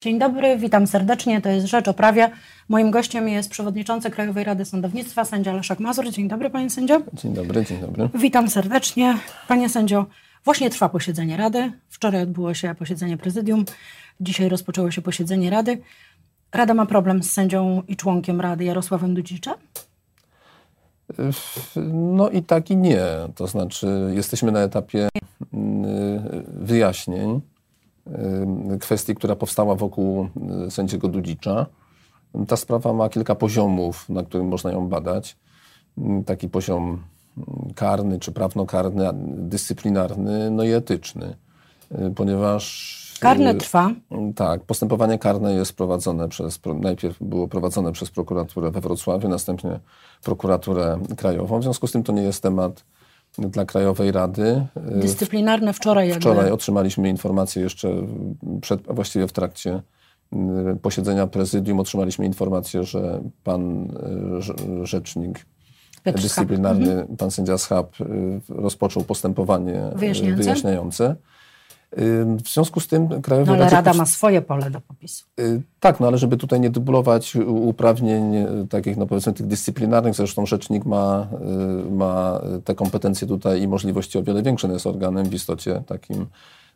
Dzień dobry, witam serdecznie. To jest Rzecz o Prawie. Moim gościem jest przewodniczący Krajowej Rady Sądownictwa, sędzia Leszek Mazur. Dzień dobry, panie sędzio. Dzień dobry, dzień dobry. Witam serdecznie. Panie sędzio, właśnie trwa posiedzenie Rady. Wczoraj odbyło się posiedzenie prezydium, dzisiaj rozpoczęło się posiedzenie Rady. Rada ma problem z sędzią i członkiem Rady Jarosławem Dudziczem? No i tak i nie. To znaczy, jesteśmy na etapie mm, wyjaśnień y, kwestii, która powstała wokół y, sędziego Dudzicza. Ta sprawa ma kilka poziomów, na którym można ją badać. Mm, taki poziom karny, czy prawnokarny, dyscyplinarny, no i etyczny. Y, ponieważ Karne trwa. Tak, postępowanie karne jest prowadzone przez, najpierw było prowadzone przez prokuraturę we Wrocławiu, następnie prokuraturę krajową. W związku z tym to nie jest temat dla Krajowej Rady. Dyscyplinarne wczoraj jakby. Wczoraj otrzymaliśmy informację jeszcze przed, właściwie w trakcie y, posiedzenia prezydium otrzymaliśmy informację, że pan y, rzecznik dyscyplinarny, mhm. pan sędzia Schab y, rozpoczął postępowanie wyjaśniające. wyjaśniające. W związku z tym Krajowa no, ale Rada ma swoje pole do popisu. Y, tak, no ale żeby tutaj nie dublować uprawnień y, takich, no powiedzmy, tych dyscyplinarnych, zresztą rzecznik ma, y, ma te kompetencje tutaj i możliwości o wiele większe, no jest organem w istocie takim,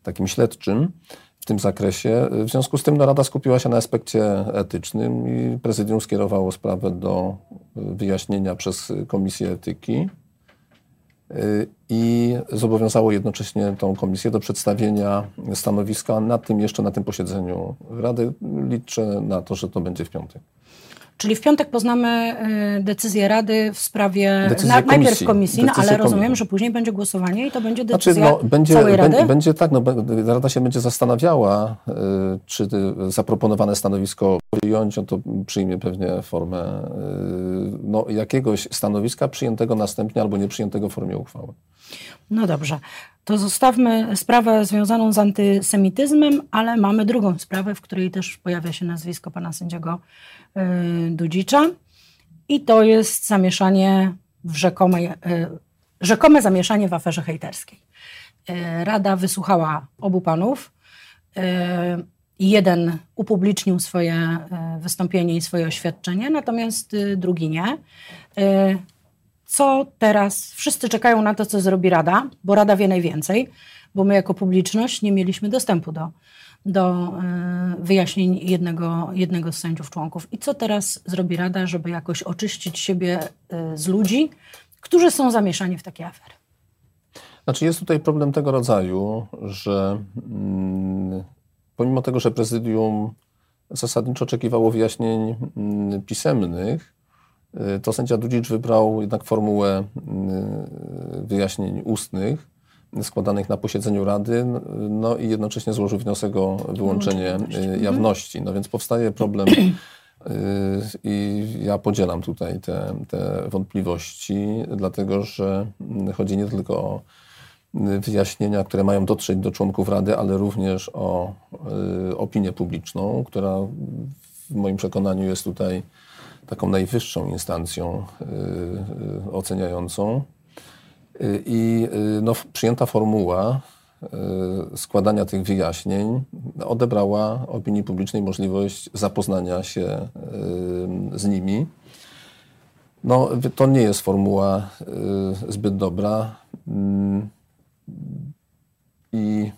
takim śledczym w tym zakresie. W związku z tym no, Rada skupiła się na aspekcie etycznym i prezydium skierowało sprawę do wyjaśnienia przez Komisję Etyki i zobowiązało jednocześnie tą komisję do przedstawienia stanowiska na tym jeszcze na tym posiedzeniu Rady. Liczę na to, że to będzie w piątek. Czyli w piątek poznamy y, decyzję Rady w sprawie na, najpierw komisji, no, ale rozumiem, że później będzie głosowanie i to będzie znaczy, decyzja znaczy, no, będzie, całej Rady? Będzie, będzie tak, no, Rada się będzie zastanawiała, y, czy zaproponowane stanowisko przyjąć, on to przyjmie pewnie formę y, no, jakiegoś stanowiska przyjętego następnie albo nieprzyjętego w formie uchwały. No dobrze. To zostawmy sprawę związaną z antysemityzmem, ale mamy drugą sprawę, w której też pojawia się nazwisko pana sędziego Y, Dudzicza i to jest zamieszanie w rzekomej, y, rzekome zamieszanie w aferze hejterskiej. Y, Rada wysłuchała obu panów. Jeden upublicznił swoje wystąpienie i swoje oświadczenie, natomiast drugi nie. Co teraz? Wszyscy czekają na to, co zrobi Rada, bo Rada wie najwięcej, bo my jako publiczność nie mieliśmy dostępu do, do e, wyjaśnień jednego, jednego z sędziów członków. I co teraz zrobi Rada, żeby jakoś oczyścić siebie e, z ludzi, którzy są zamieszani w takie afery? Znaczy jest tutaj problem tego rodzaju, że mm, pomimo tego, że prezydium zasadniczo oczekiwało wyjaśnień mm, pisemnych, to sędzia Dudzicz wybrał jednak formułę mm, wyjaśnień ustnych, składanych na posiedzeniu Rady, no i jednocześnie złożył wniosek o wyłączenie y, jawności. No więc powstaje problem y, i ja podzielam tutaj te, te wątpliwości, dlatego że chodzi nie tylko o wyjaśnienia, które mają dotrzeć do członków Rady, ale również o y, opinię publiczną, która w moim przekonaniu jest tutaj taką najwyższą instancją oceniającą. I y, no, przyjęta formuła y, składania tych wyjaśnień odebrała opinii publicznej możliwość zapoznania się y, z nimi. No, to nie jest formuła zbyt dobra. Mm, I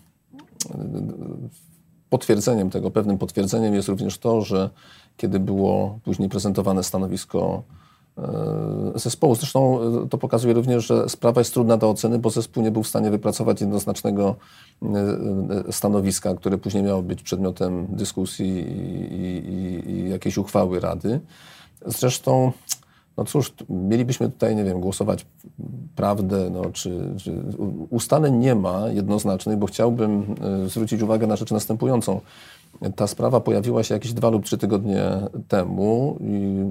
potwierdzeniem tego, pewnym potwierdzeniem jest również to, że kiedy było później prezentowane stanowisko E, zespołu. Zresztą e, to pokazuje również, że sprawa jest trudna do oceny, bo zespół nie był w stanie wypracować jednoznacznego e, stanowiska, które później miało być przedmiotem dyskusji i, i, i jakiejś uchwały Rady. Zresztą, no cóż, mielibyśmy tutaj, nie wiem, głosować prawdę, no, czy, czy ustaleń nie ma jednoznacznych, bo chciałbym zwrócić uwagę na rzecz następującą. Ta sprawa pojawiła się jakieś dwa lub trzy tygodnie temu i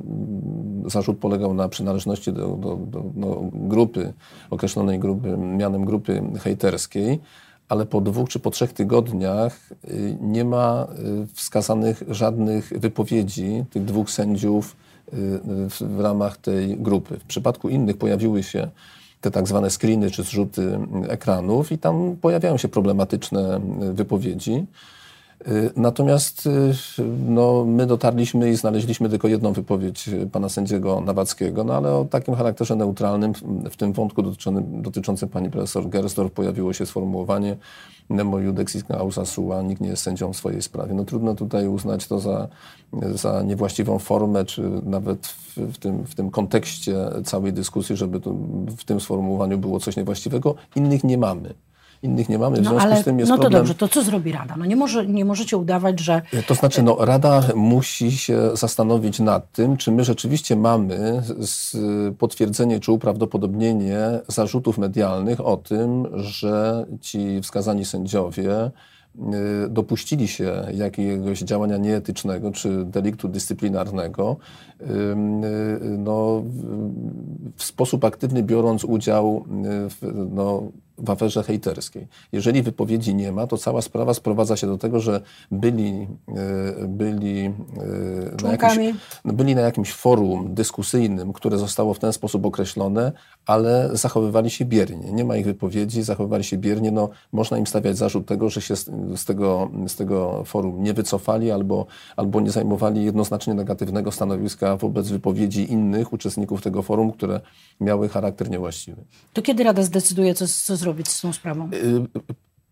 zarzut polegał na przynależności do, do, do, do grupy, określonej grupy, mianem grupy hejterskiej, ale po dwóch czy po trzech tygodniach y, nie ma y, wskazanych żadnych wypowiedzi tych dwóch sędziów y, w ramach tej grupy. W przypadku innych pojawiły się te tak zwane screeny czy zrzuty ekranów i tam pojawiają się problematyczne wypowiedzi. Y, natomiast y, no, my dotarliśmy i znaleźliśmy tylko jedną wypowiedź pana sędziego Nawackiego, no ale o takim charakterze neutralnym w tym wątku dotyczącym, dotyczącym pani profesor Gersdorf pojawiło się sformułowanie nemo judex causa sua, nikt nie jest sędzią w swojej sprawie. No trudno tutaj uznać to za, za niewłaściwą formę, czy nawet w, w, tym, w tym kontekście całej dyskusji, żeby tu, w tym sformułowaniu było coś niewłaściwego. Innych nie mamy innych nie mamy. W no, związku ale, z tym jest no to problem... dobrze, to co zrobi Rada? No nie, może, nie możecie udawać, że... To znaczy, no, Rada musi się zastanowić nad tym, czy my rzeczywiście mamy potwierdzenie czy uprawdopodobnienie zarzutów medialnych o tym, że ci wskazani sędziowie Y, dopuścili się jakiegoś działania nieetycznego czy deliktu dyscyplinarnego, y, no, w sposób aktywny biorąc udział w, no, w aferze hejterskiej. Jeżeli wypowiedzi nie ma, to cała sprawa sprowadza się do tego, że byli, byli, na jakimś, byli na jakimś forum dyskusyjnym, które zostało w ten sposób określone, ale zachowywali się biernie. Nie ma ich wypowiedzi, zachowywali się biernie. No, można im stawiać zarzut tego, że się z tego, z tego forum nie wycofali albo, albo nie zajmowali jednoznacznie negatywnego stanowiska wobec wypowiedzi innych uczestników tego forum, które miały charakter niewłaściwy. To kiedy Rada zdecyduje, co, co zrobić z tą sprawą? Y,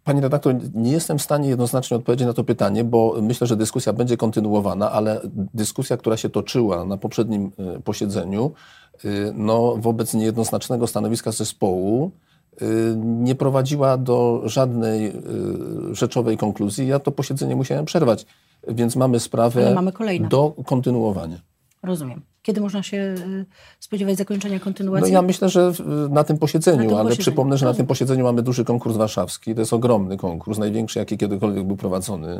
Pani redaktor, nie jestem w stanie jednoznacznie odpowiedzieć na to pytanie, bo myślę, że dyskusja będzie kontynuowana, ale dyskusja, która się toczyła na poprzednim y, posiedzeniu, y, no, wobec niejednoznacznego stanowiska zespołu, nie prowadziła do żadnej rzeczowej konkluzji. Ja to posiedzenie musiałem przerwać, więc mamy sprawę mamy do kontynuowania. Rozumiem. Kiedy można się y, spodziewać zakończenia kontynuacji? No ja myślę, że na tym posiedzeniu, na tym ale posiedzeniu. przypomnę, że na tym posiedzeniu mamy duży konkurs warszawski. To jest ogromny konkurs, największy, jaki kiedykolwiek był prowadzony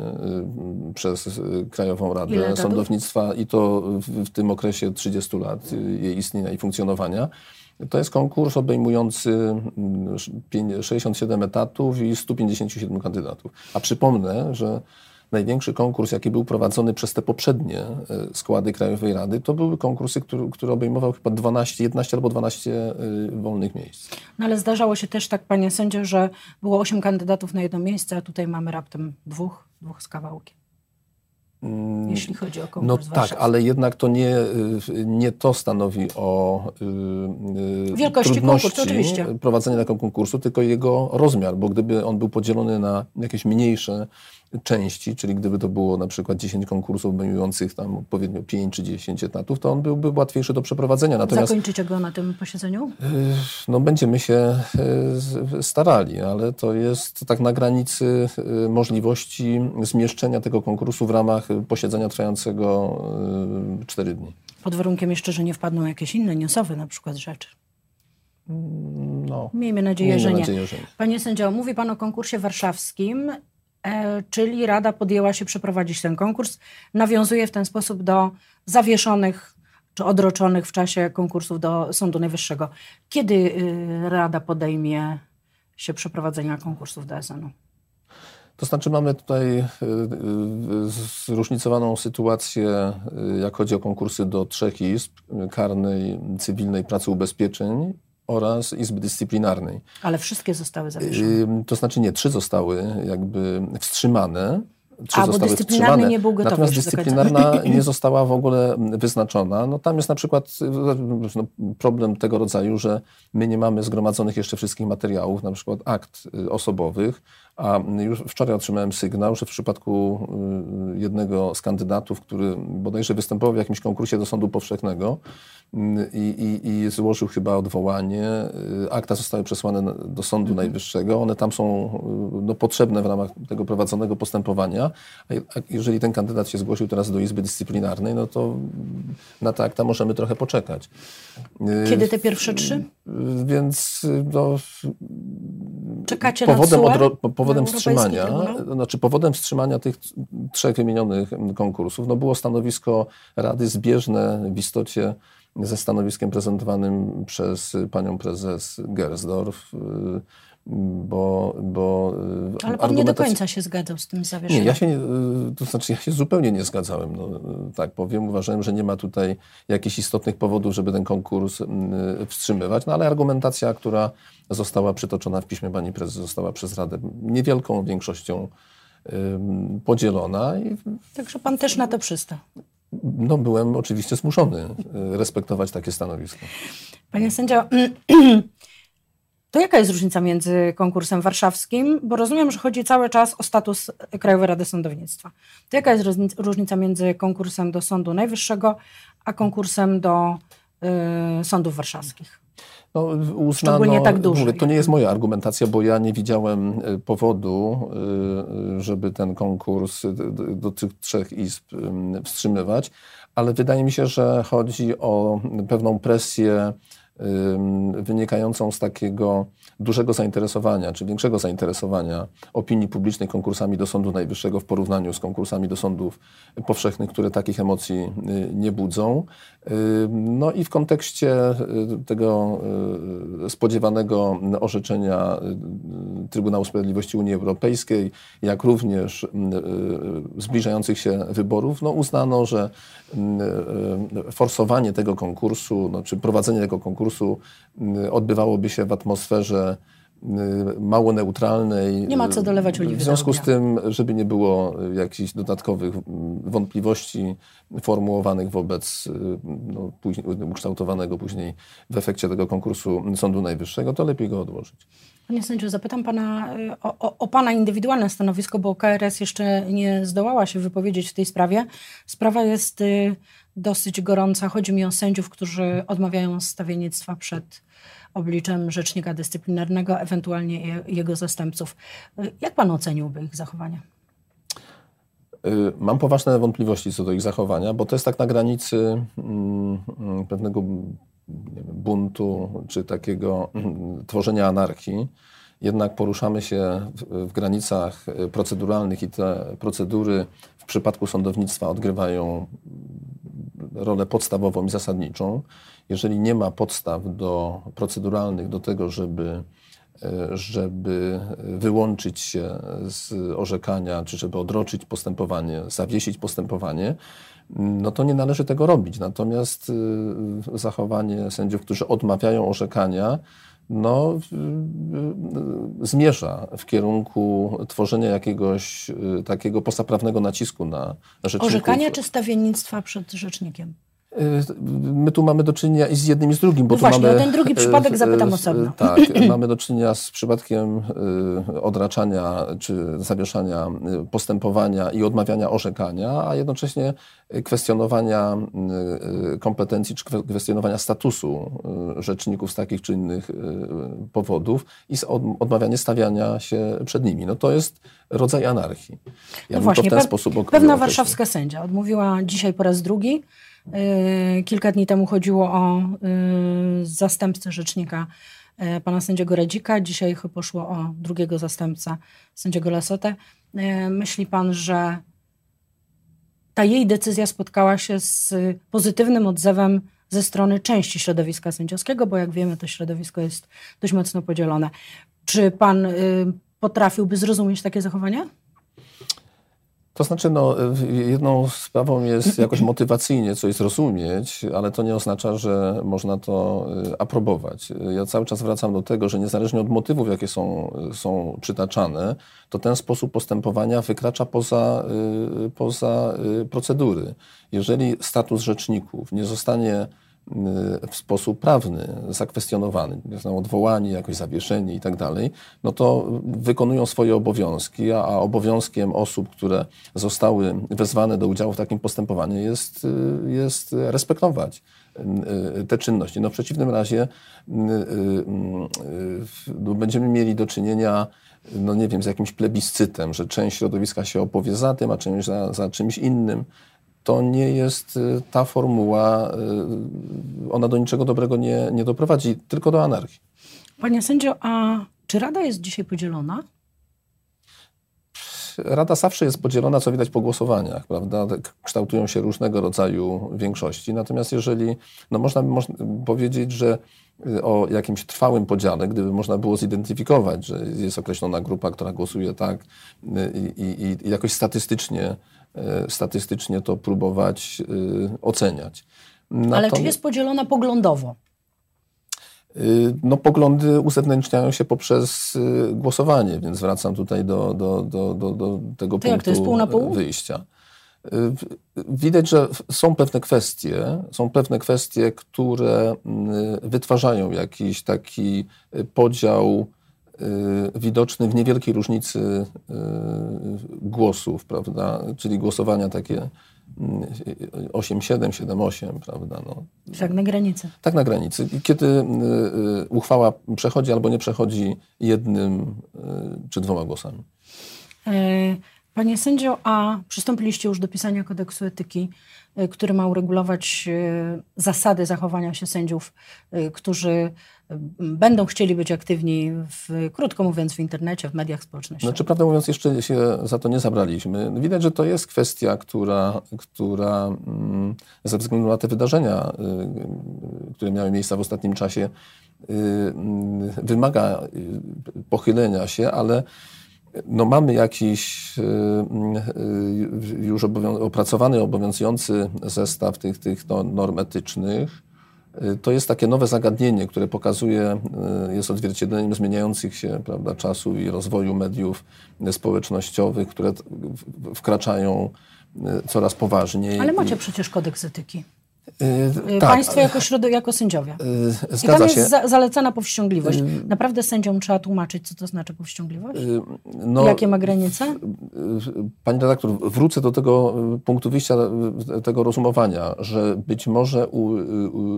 przez Krajową Radę Sądownictwa i to w, w tym okresie 30 lat jej istnienia i funkcjonowania. To jest konkurs obejmujący 67 mm, etatów i 157 kandydatów. A przypomnę, że największy konkurs, jaki był prowadzony przez te poprzednie e, składy Krajowej Rady, to były konkursy, który, który obejmował chyba 12, 11 albo 12 e, wolnych miejsc. No ale zdarzało się też tak, panie sędzio, że było 8 kandydatów na jedno miejsce, a tutaj mamy raptem dwóch, dwóch z kawałkiem. Jeśli chodzi o konkurs No tak, ale jednak to nie, y, nie to stanowi o yy, Wielkości trudności konkursu, oczywiście. prowadzenia takiego konkursu, tylko jego rozmiar, bo gdyby on był podzielony na jakieś mniejsze części, czyli gdyby to było na przykład 10 konkursów obejmujących tam odpowiednio 5 czy 10 etatów, to on byłby łatwiejszy do przeprowadzenia. Natomiast, Zakończycie go na tym posiedzeniu? Y, no będziemy się y, starali, ale to jest tak na granicy możliwości zmieszczenia tego konkursu w ramach posiedzenia trwającego 4 dni. Pod warunkiem jeszcze, że nie wpadną jakieś inne newsowe na przykład rzeczy. No, miejmy nadzieję, miejmy że, nadzieję nie. że nie. Panie sędzio, mówi Pan o konkursie warszawskim, e, czyli Rada podjęła się przeprowadzić ten konkurs. Nawiązuje w ten sposób do zawieszonych czy odroczonych w czasie konkursów do Sądu Najwyższego. Kiedy y, Rada podejmie się przeprowadzenia konkursów do SN-u? To znaczy mamy tutaj y, y, zróżnicowaną sytuację, y, jak chodzi o konkursy do trzech izb, karnej, cywilnej, pracy ubezpieczeń oraz Izby Dyscyplinarnej. Ale wszystkie zostały zawieszone? To znaczy nie, trzy zostały jakby wstrzymane. Trzy A, zostały wstrzymane. nie był gotowy Natomiast dyscyplinarna nie została w ogóle wyznaczona. No, tam jest na przykład no, problem tego rodzaju, że my nie mamy zgromadzonych jeszcze wszystkich materiałów, na przykład akt osobowych, a już wczoraj otrzymałem sygnał, że w przypadku y, jednego z kandydatów, który bodajże występował w jakimś konkursie do sądu powszechnego y, i, i, i złożył chyba odwołanie, y, akta zostały przesłane do Sądu mhm. Najwyższego. One tam są no, potrzebne w ramach tego prowadzonego postępowania. A jeżeli ten kandydat się zgłosił teraz do Izby Dyscyplinarnej, no to na te akta możemy trochę poczekać. Kiedy te pierwsze trzy? Więc no, Czekacie powodem na odro, powodem wstrzymania, znaczy powodem wstrzymania tych trzech wymienionych konkursów no było stanowisko Rady zbieżne w istocie ze stanowiskiem prezentowanym przez panią prezes Gersdorf bo... bo e, Ale pan nie do końca się zgadzał z tym zawieszeniem. Nie, ja się, nie, to znaczy ja się zupełnie nie zgadzałem, no, tak powiem. Uważałem, że nie ma tutaj jakichś istotnych powodów, żeby ten konkurs wstrzymywać, no ale argumentacja, która została przytoczona w piśmie pani prezes, została przez Radę niewielką większością podzielona. I, Także pan też na to przystał. No, byłem oczywiście zmuszony respektować takie stanowisko. Panie sędzio, to jaka jest różnica między konkursem warszawskim? Bo rozumiem, że chodzi cały czas o status Krajowej Rady Sądownictwa. To jaka jest różnica między konkursem do Sądu Najwyższego, a konkursem do y, sądów warszawskich? No, uznano, tak duży. Mówię, to nie jest moja argumentacja, bo ja nie widziałem y, powodu, y, żeby ten konkurs y, do tych trzech izb wstrzymywać, ale wydaje mi się, że chodzi o pewną presję wynikającą z takiego dużego zainteresowania, czy większego zainteresowania opinii publicznej konkursami do Sądu Najwyższego w porównaniu z konkursami do sądów powszechnych, które takich emocji y, nie budzą. No i w kontekście y, tego y, spodziewanego orzeczenia Trybunału Sprawiedliwości Unii Europejskiej, jak również zbliżających się wyborów, no uznano, że forsowanie tego konkursu, no, czy prowadzenie tego konkursu odbywałoby się w atmosferze Y, mało neutralnej. Nie ma co dolewać oliwy. W związku z tym, żeby nie było jakichś dodatkowych wątpliwości formułowanych wobec y, no, później, ukształtowanego później w efekcie tego konkursu Sądu Najwyższego, to lepiej go odłożyć. Panie sędziu, zapytam pana y, o, o, o, pana indywidualne stanowisko, bo KRS jeszcze nie zdołała się wypowiedzieć w tej sprawie. Sprawa jest dosyć gorąca. Chodzi mi o sędziów, którzy odmawiają stawiennictwa przed obliczem rzecznika dyscyplinarnego, ewentualnie jego zastępców. Jak pan oceniłby ich zachowania? Y, mam poważne wątpliwości co do ich zachowania, bo to jest tak na granicy mm, mm, pewnego buntu czy takiego mm, tworzenia anarchii. Jednak poruszamy się w, w granicach proceduralnych i te procedury w przypadku sądownictwa odgrywają rolę podstawową i zasadniczą jeżeli nie ma podstaw do, proceduralnych do tego, żeby, e, żeby wyłączyć się z orzekania, czy żeby odroczyć postępowanie, zawiesić postępowanie, no to nie należy tego robić. Natomiast e, zachowanie sędziów, którzy odmawiają orzekania, no, zmierza w kierunku tworzenia jakiegoś e, takiego postaprawnego nacisku na rzeczników. Orzekania czy stawiennictwa przed rzecznikiem? My tu mamy do czynienia i z jednym i z drugim. Bo no tu właśnie, mamy, o ten drugi przypadek zapytam osobno. Tak, mamy do czynienia z przypadkiem y, odraczania czy zawieszania y, postępowania i odmawiania orzekania, a jednocześnie kwestionowania y, kompetencji czy kwestionowania statusu rzeczników z takich czy innych powodów i odmawianie stawiania się przed nimi. No to jest rodzaj anarchii. Ja no właśnie, pe pewna warszawska sędzia odmówiła dzisiaj po raz drugi kilka dni temu chodziło o e, zastępcę rzecznika e, pana sędziego Redzika. Dzisiaj poszło o drugiego zastępca sędziego Lasotę. Myśli pan, że ta jej decyzja spotkała się z pozytywnym odzewem ze strony części środowiska sędziowskiego, bo jak wiemy, to środowisko jest dość mocno podzielone. Czy pan potrafiłby zrozumieć takie zachowania? To znaczy, no, jedną sprawą jest jakoś motywacyjnie coś zrozumieć, ale to nie oznacza, że można to y, aprobować. Ja cały czas wracam do tego, że niezależnie od motywów, jakie są, są przytaczane, to ten sposób postępowania wykracza poza, poza procedury. Jeżeli status rzeczników nie zostanie w sposób prawny zakwestionowany, odwołani, jakoś zawieszeni i tak dalej, no to wykonują swoje obowiązki, a, a obowiązkiem osób, które zostały wezwane do udziału w takim postępowaniu jest, y, jest respektować y, te czynności. No w przeciwnym razie no będziemy mieli do czynienia no nie wiem, z jakimś plebiscytem, że część środowiska się opowie za tym, a część za, za czymś innym to nie jest y, ta formuła, y, ona do niczego dobrego nie, nie doprowadzi, tylko do anarchii. Panie sędzio, a czy Rada jest dzisiaj podzielona? Rada zawsze jest podzielona, co widać po głosowaniach, prawda? Kształtują się różnego rodzaju większości. Natomiast jeżeli, no można, można powiedzieć, że y, o jakimś trwałym podziale, gdyby można było zidentyfikować, że jest określona grupa, która głosuje tak i, i, i jakoś statystycznie statystycznie to próbować e, oceniać. Ale czy jest podzielona poglądowo? no, poglądy uzewnętrzniają się poprzez głosowanie, więc wracam tutaj do, do, do, do, do tego to punktu pół pół? wyjścia. Widać, że są pewne kwestie, są pewne kwestie, które wytwarzają jakiś taki podział widoczny w niewielkiej różnicy y, głosów, prawda? Czyli głosowania takie 8-7, mm, 7-8, prawda? No. Tak na granicy. Tak na granicy. Kiedy y, uchwała przechodzi albo nie przechodzi jednym czy dwoma głosami. E, panie sędzio, a przystąpiliście już do pisania kodeksu etyki, który ma uregulować zasady zachowania się sędziów, którzy będą chcieli być aktywni, w, krótko mówiąc, w internecie, w mediach społecznościowych. Znaczy, prawdę mówiąc, jeszcze się za to nie zabraliśmy. Widać, że to jest kwestia, która, która mm, ze względu na te wydarzenia, y, które miały miejsce w ostatnim czasie, y, y, wymaga pochylenia się, ale no mamy jakiś już opracowany, obowiązujący zestaw tych, tych norm etycznych, Y, to jest takie nowe zagadnienie, które pokazuje, y, jest odzwierciedleniem zmieniających się prawda, czasu i rozwoju mediów społecznościowych, które wkraczają y, coraz poważniej. Ale macie przecież kodeks etyki. Yy, tak. Państwo jako, środo, jako sędziowie. Yy, I tam jest za, zalecana powściągliwość. Yy, Naprawdę sędziom trzeba tłumaczyć, co to znaczy powściągliwość? No, Jakie ma granice? Pani redaktor, wrócę do tego punktu wyjścia, tego rozumowania, że być może u,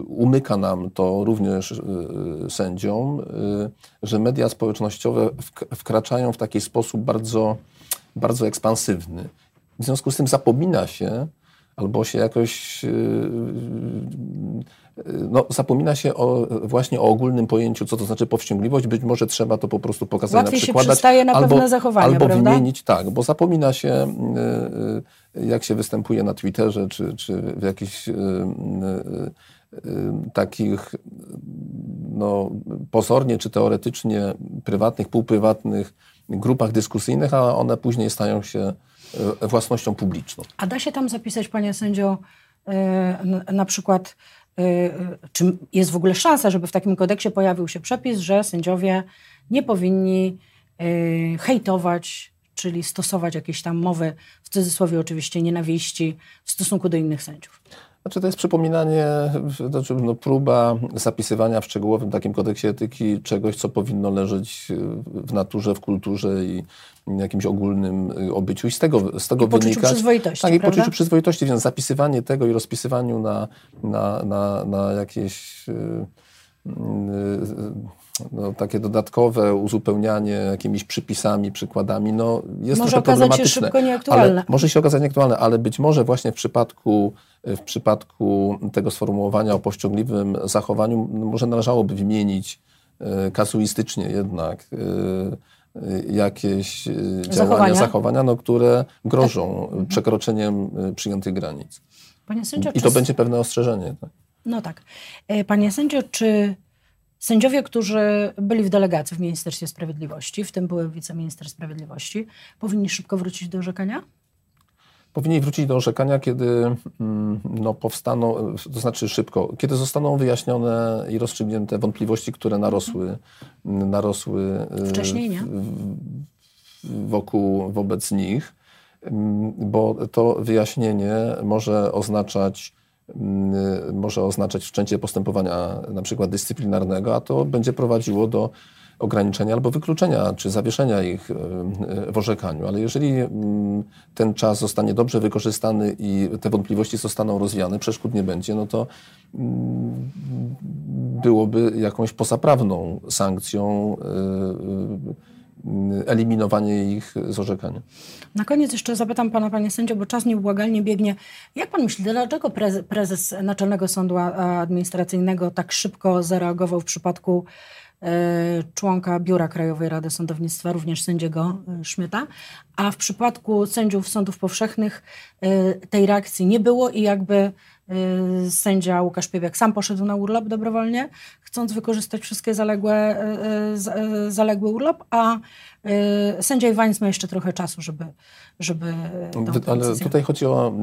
umyka nam to również sędziom, że media społecznościowe wkraczają w taki sposób bardzo, bardzo ekspansywny. W związku z tym zapomina się, albo się jakoś yy, yy, no, zapomina się o, właśnie o ogólnym pojęciu, co to znaczy powściągliwość. Być może trzeba to po prostu pokazać Łatwiej na przykładach. się na albo, pewne zachowania, Albo prawda? wymienić, tak, bo zapomina się, jak się występuje na Twitterze, czy, czy w jakichś takich no, pozornie czy teoretycznie prywatnych, półprywatnych grupach dyskusyjnych, a one później stają się własnością publiczną. A da się tam zapisać, panie sędzio, e, na przykład, e, czy jest w ogóle szansa, żeby w takim kodeksie pojawił się przepis, że sędziowie nie powinni hejtować, czyli stosować jakieś tam mowy, w cudzysłowie oczywiście nienawiści, w stosunku do innych sędziów? Znaczy to jest przypominanie, znaczy no próba zapisywania w szczegółowym takim kodeksie etyki czegoś, co powinno leżeć w naturze, w kulturze i jakimś ogólnym y, obyciu i z tego, z tego I wynikać. przyzwoitości, Tak, i poczuciu przyzwoitości, więc zapisywanie tego i rozpisywaniu na, na, na, na jakieś... Yy, yy, no, takie dodatkowe uzupełnianie jakimiś przypisami, przykładami, no, jest może trochę problematyczne. Się szybko nieaktualne. Może się okazać nieaktualne, ale być może właśnie w przypadku, w przypadku tego sformułowania o pościągliwym zachowaniu może należałoby wymienić kazuistycznie jednak e, jakieś działania, zachowania, zachowania no, które grożą tak. przekroczeniem przyjętych granic. Sędzio, I to czy... będzie pewne ostrzeżenie. Tak? No tak. Panie sędzio, czy Sędziowie, którzy byli w delegacji w Ministerstwie Sprawiedliwości, w tym były wiceminister sprawiedliwości, powinni szybko wrócić do orzekania? Powinni wrócić do orzekania, kiedy mm, no, powstaną, to znaczy szybko, kiedy zostaną wyjaśnione i rozstrzygnięte wątpliwości, które narosły, mhm. narosły y, wcześniej, nie? wokół, wobec nich, mm, bo to wyjaśnienie może oznaczać może oznaczać wszczęcie postępowania na przykład dyscyplinarnego, a to będzie prowadziło do ograniczenia albo wykluczenia czy zawieszenia ich e, w orzekaniu. Ale jeżeli mm, ten czas zostanie dobrze wykorzystany i te wątpliwości zostaną rozwiane, przeszkód nie będzie, no to mm, byłoby jakąś pozaprawną sankcją e, eliminowanie ich z orzekania. Na koniec jeszcze zapytam pana, panie sędzio, bo czas nieubłagalnie biegnie. Jak pan myśli, dlaczego prezes, prezes Naczelnego Sądu Administracyjnego tak szybko zareagował w przypadku e, członka Biura Krajowej Rady Sądownictwa, również sędziego e, Szmyta, a w przypadku sędziów sądów powszechnych e, tej reakcji nie było i jakby sędzia Łukasz Piebiak sam poszedł na urlop dobrowolnie, chcąc wykorzystać wszystkie zaległe, y, zaległy urlop, a sędzia Iwańc ma jeszcze trochę czasu, żeby, żeby Ale tutaj chodzi o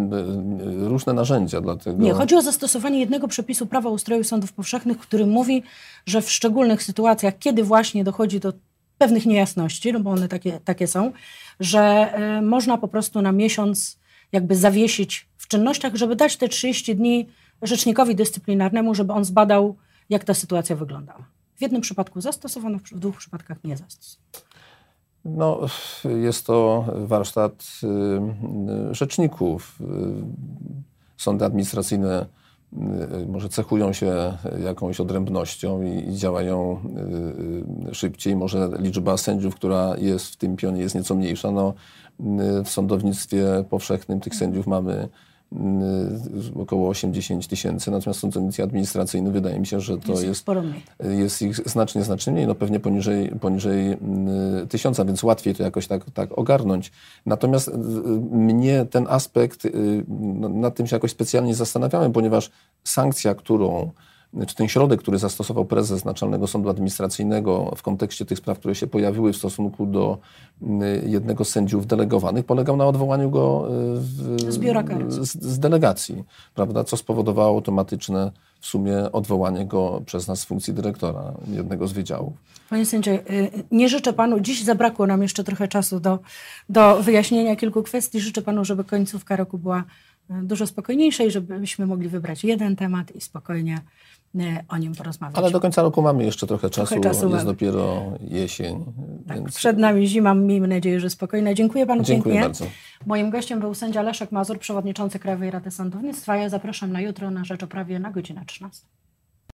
różne narzędzia. Dlatego... Nie, chodzi o zastosowanie jednego przepisu prawa ustroju sądów powszechnych, który mówi, że w szczególnych sytuacjach, kiedy właśnie dochodzi do pewnych niejasności, no bo one takie, takie są, że y, można po prostu na miesiąc jakby zawiesić w czynnościach, żeby dać te 30 dni rzecznikowi dyscyplinarnemu, żeby on zbadał, jak ta sytuacja wyglądała. W jednym przypadku zastosowano, w dwóch przypadkach nie zastosowano. No, jest to warsztat y, rzeczników. Y, sądy administracyjne Y, może cechują się jakąś odrębnością i, działają y, y, szybciej. Może liczba sędziów, która jest w tym pionie jest nieco mniejsza. No, w sądownictwie powszechnym tych sędziów mamy Y, około 80 tysięcy, natomiast w sądownictwie administracyjnym wydaje mi się, że to jest, jest, jest ich znacznie, znacznie mniej, no pewnie poniżej, poniżej y, tysiąca, więc łatwiej to jakoś tak, tak ogarnąć. Natomiast y, mnie ten aspekt, nad tym się jakoś specjalnie zastanawiałem, ponieważ sankcja, którą czy ten środek, który zastosował prezes Naczelnego Sądu Administracyjnego w kontekście tych spraw, które się pojawiły w stosunku do mm, jednego z sędziów delegowanych, polegał na odwołaniu go z, z, z delegacji, prawda, co spowodowało automatyczne w sumie odwołanie go przez nas z funkcji dyrektora jednego z wydziałów. Panie sędzie, y, nie życzę panu, dziś zabrakło nam jeszcze trochę czasu do, do wyjaśnienia kilku kwestii. Życzę panu, żeby końcówka roku była y, dużo spokojniejsza i żebyśmy mogli wybrać jeden temat i spokojnie o nim porozmawiać. Ale do końca roku mamy jeszcze trochę czasu, trochę czasu jest mamy. dopiero jesień. Tak, więc... Przed nami zima, miejmy nadzieję, że spokojna. Dziękuję panu Dziękuję pięknie. bardzo. Moim gościem był sędzia Leszek Mazur, przewodniczący Krajowej Rady Sądownictwa. Ja zapraszam na jutro na Rzecz o Prawie na godzinę 13.